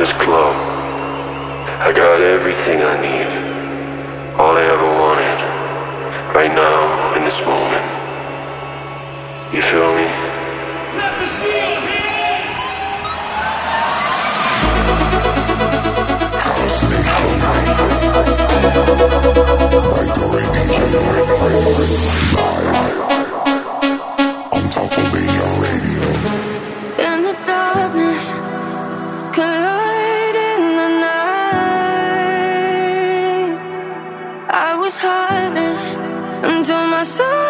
this club. I got everything I need. All I ever wanted. Right now, in this moment. You feel me? Let the shield hit! House Nation. By Dori DJ. Live. my soul.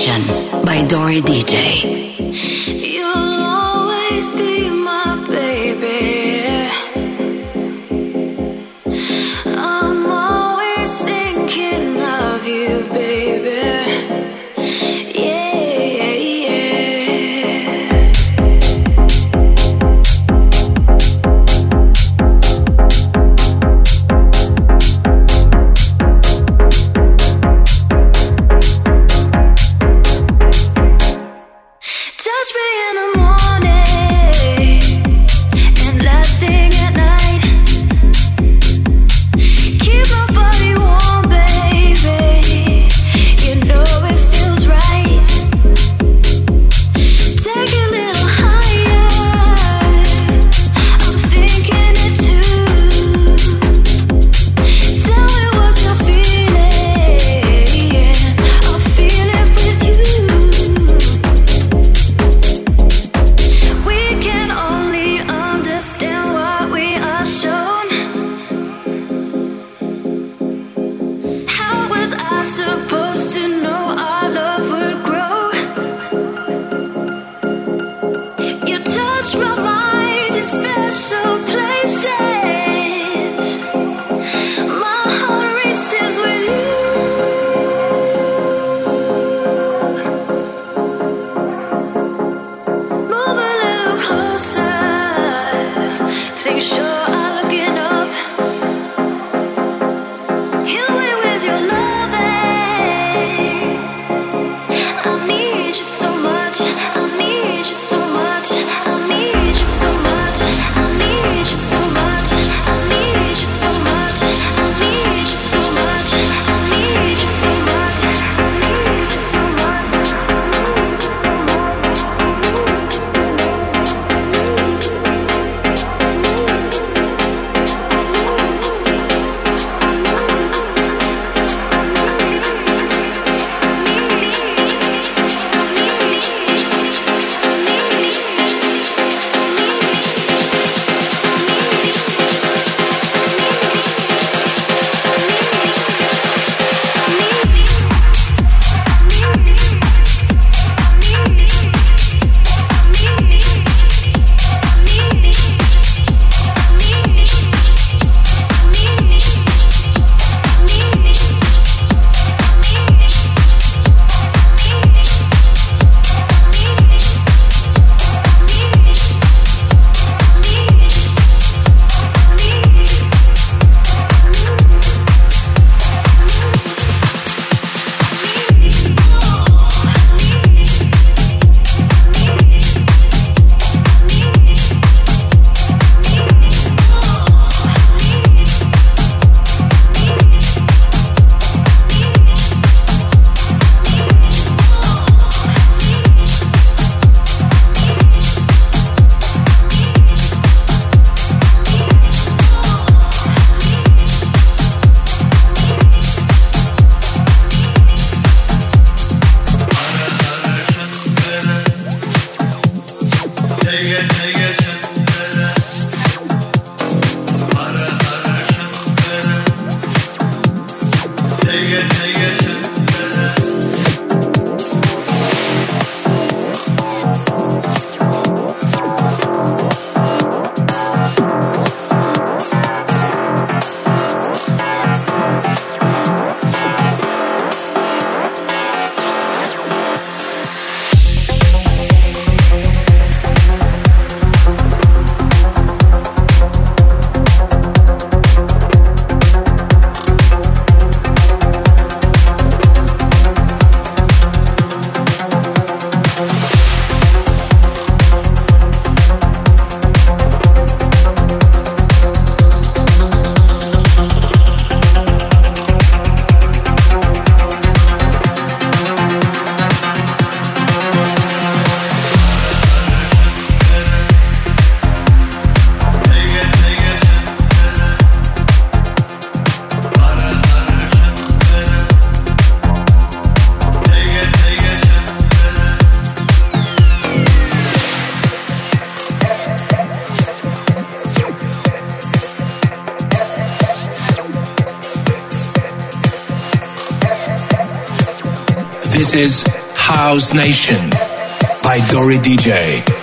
Session by Dori DJ. Is House Nation by Dori DJ.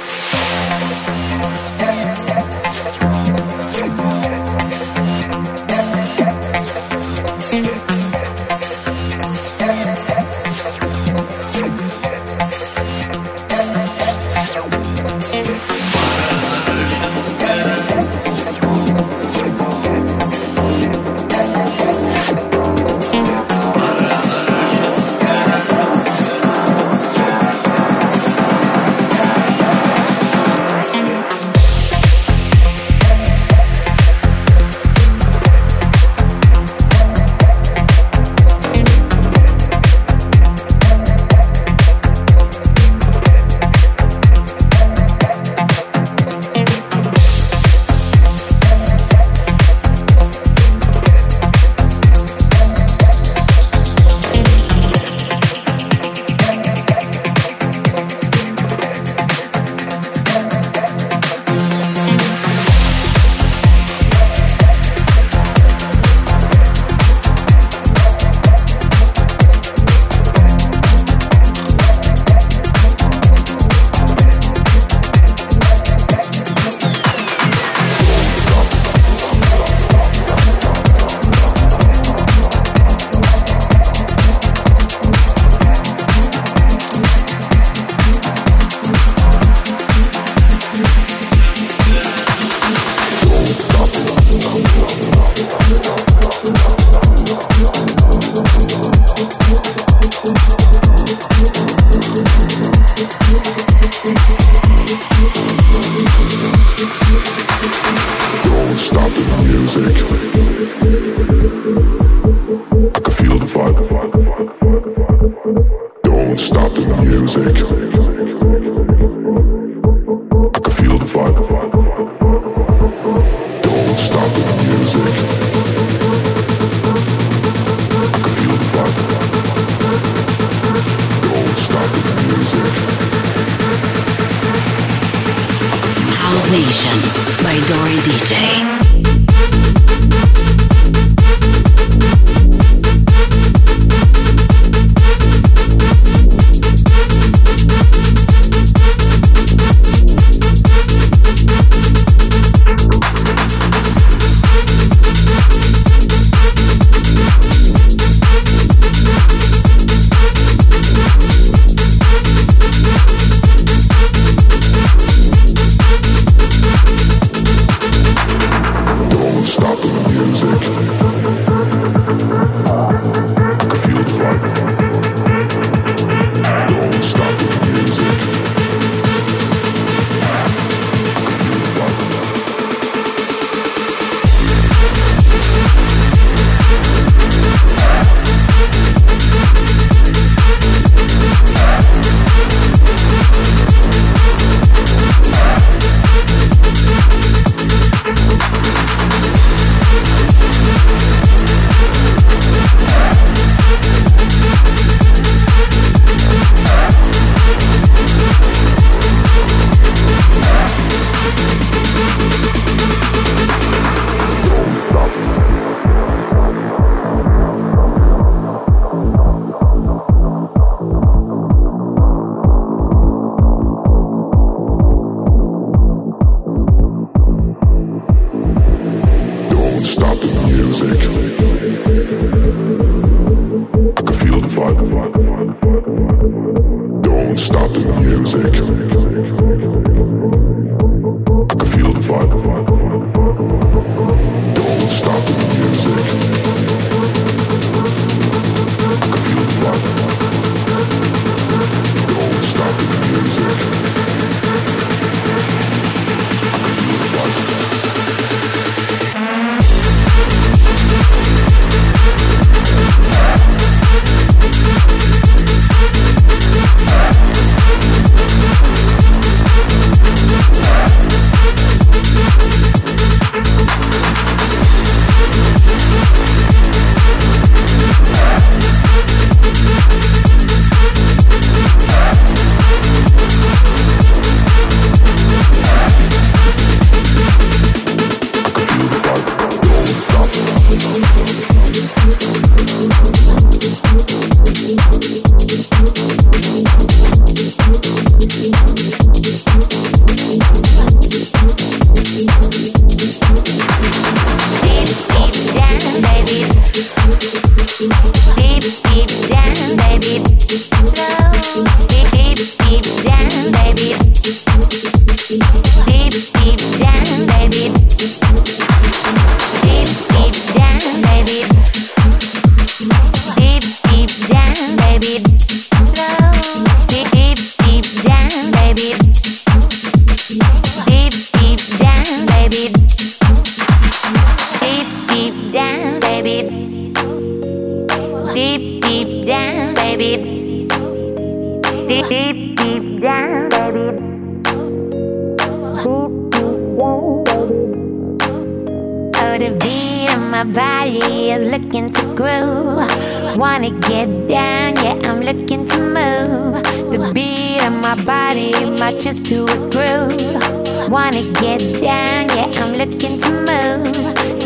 my body, my chest to a groove. Wanna get down, yeah, I'm looking to move.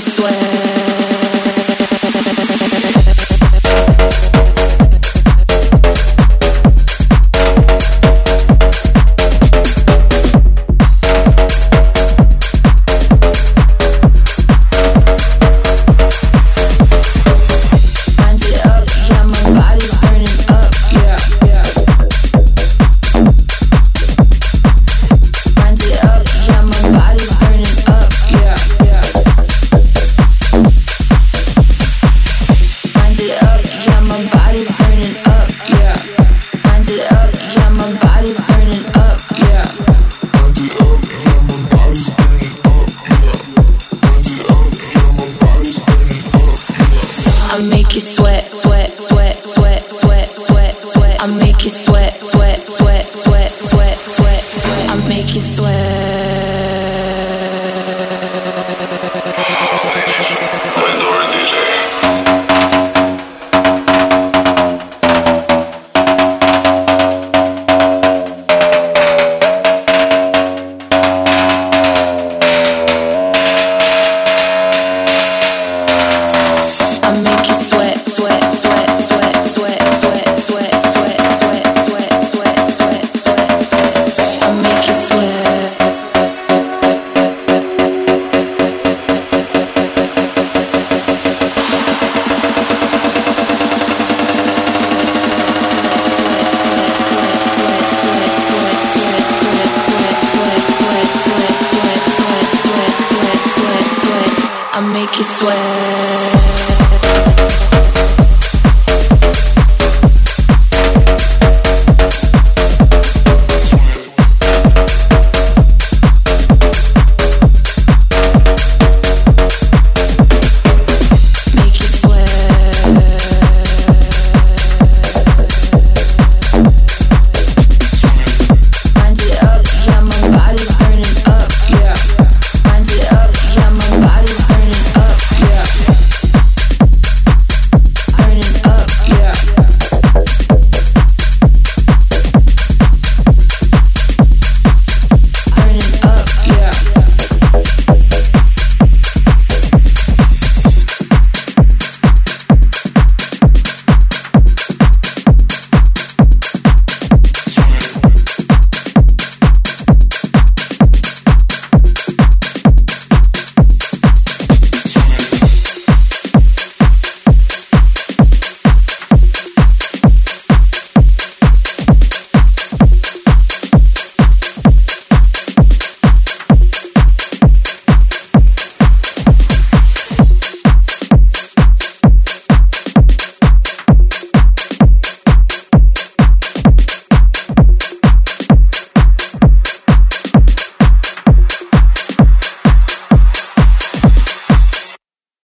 Sweat.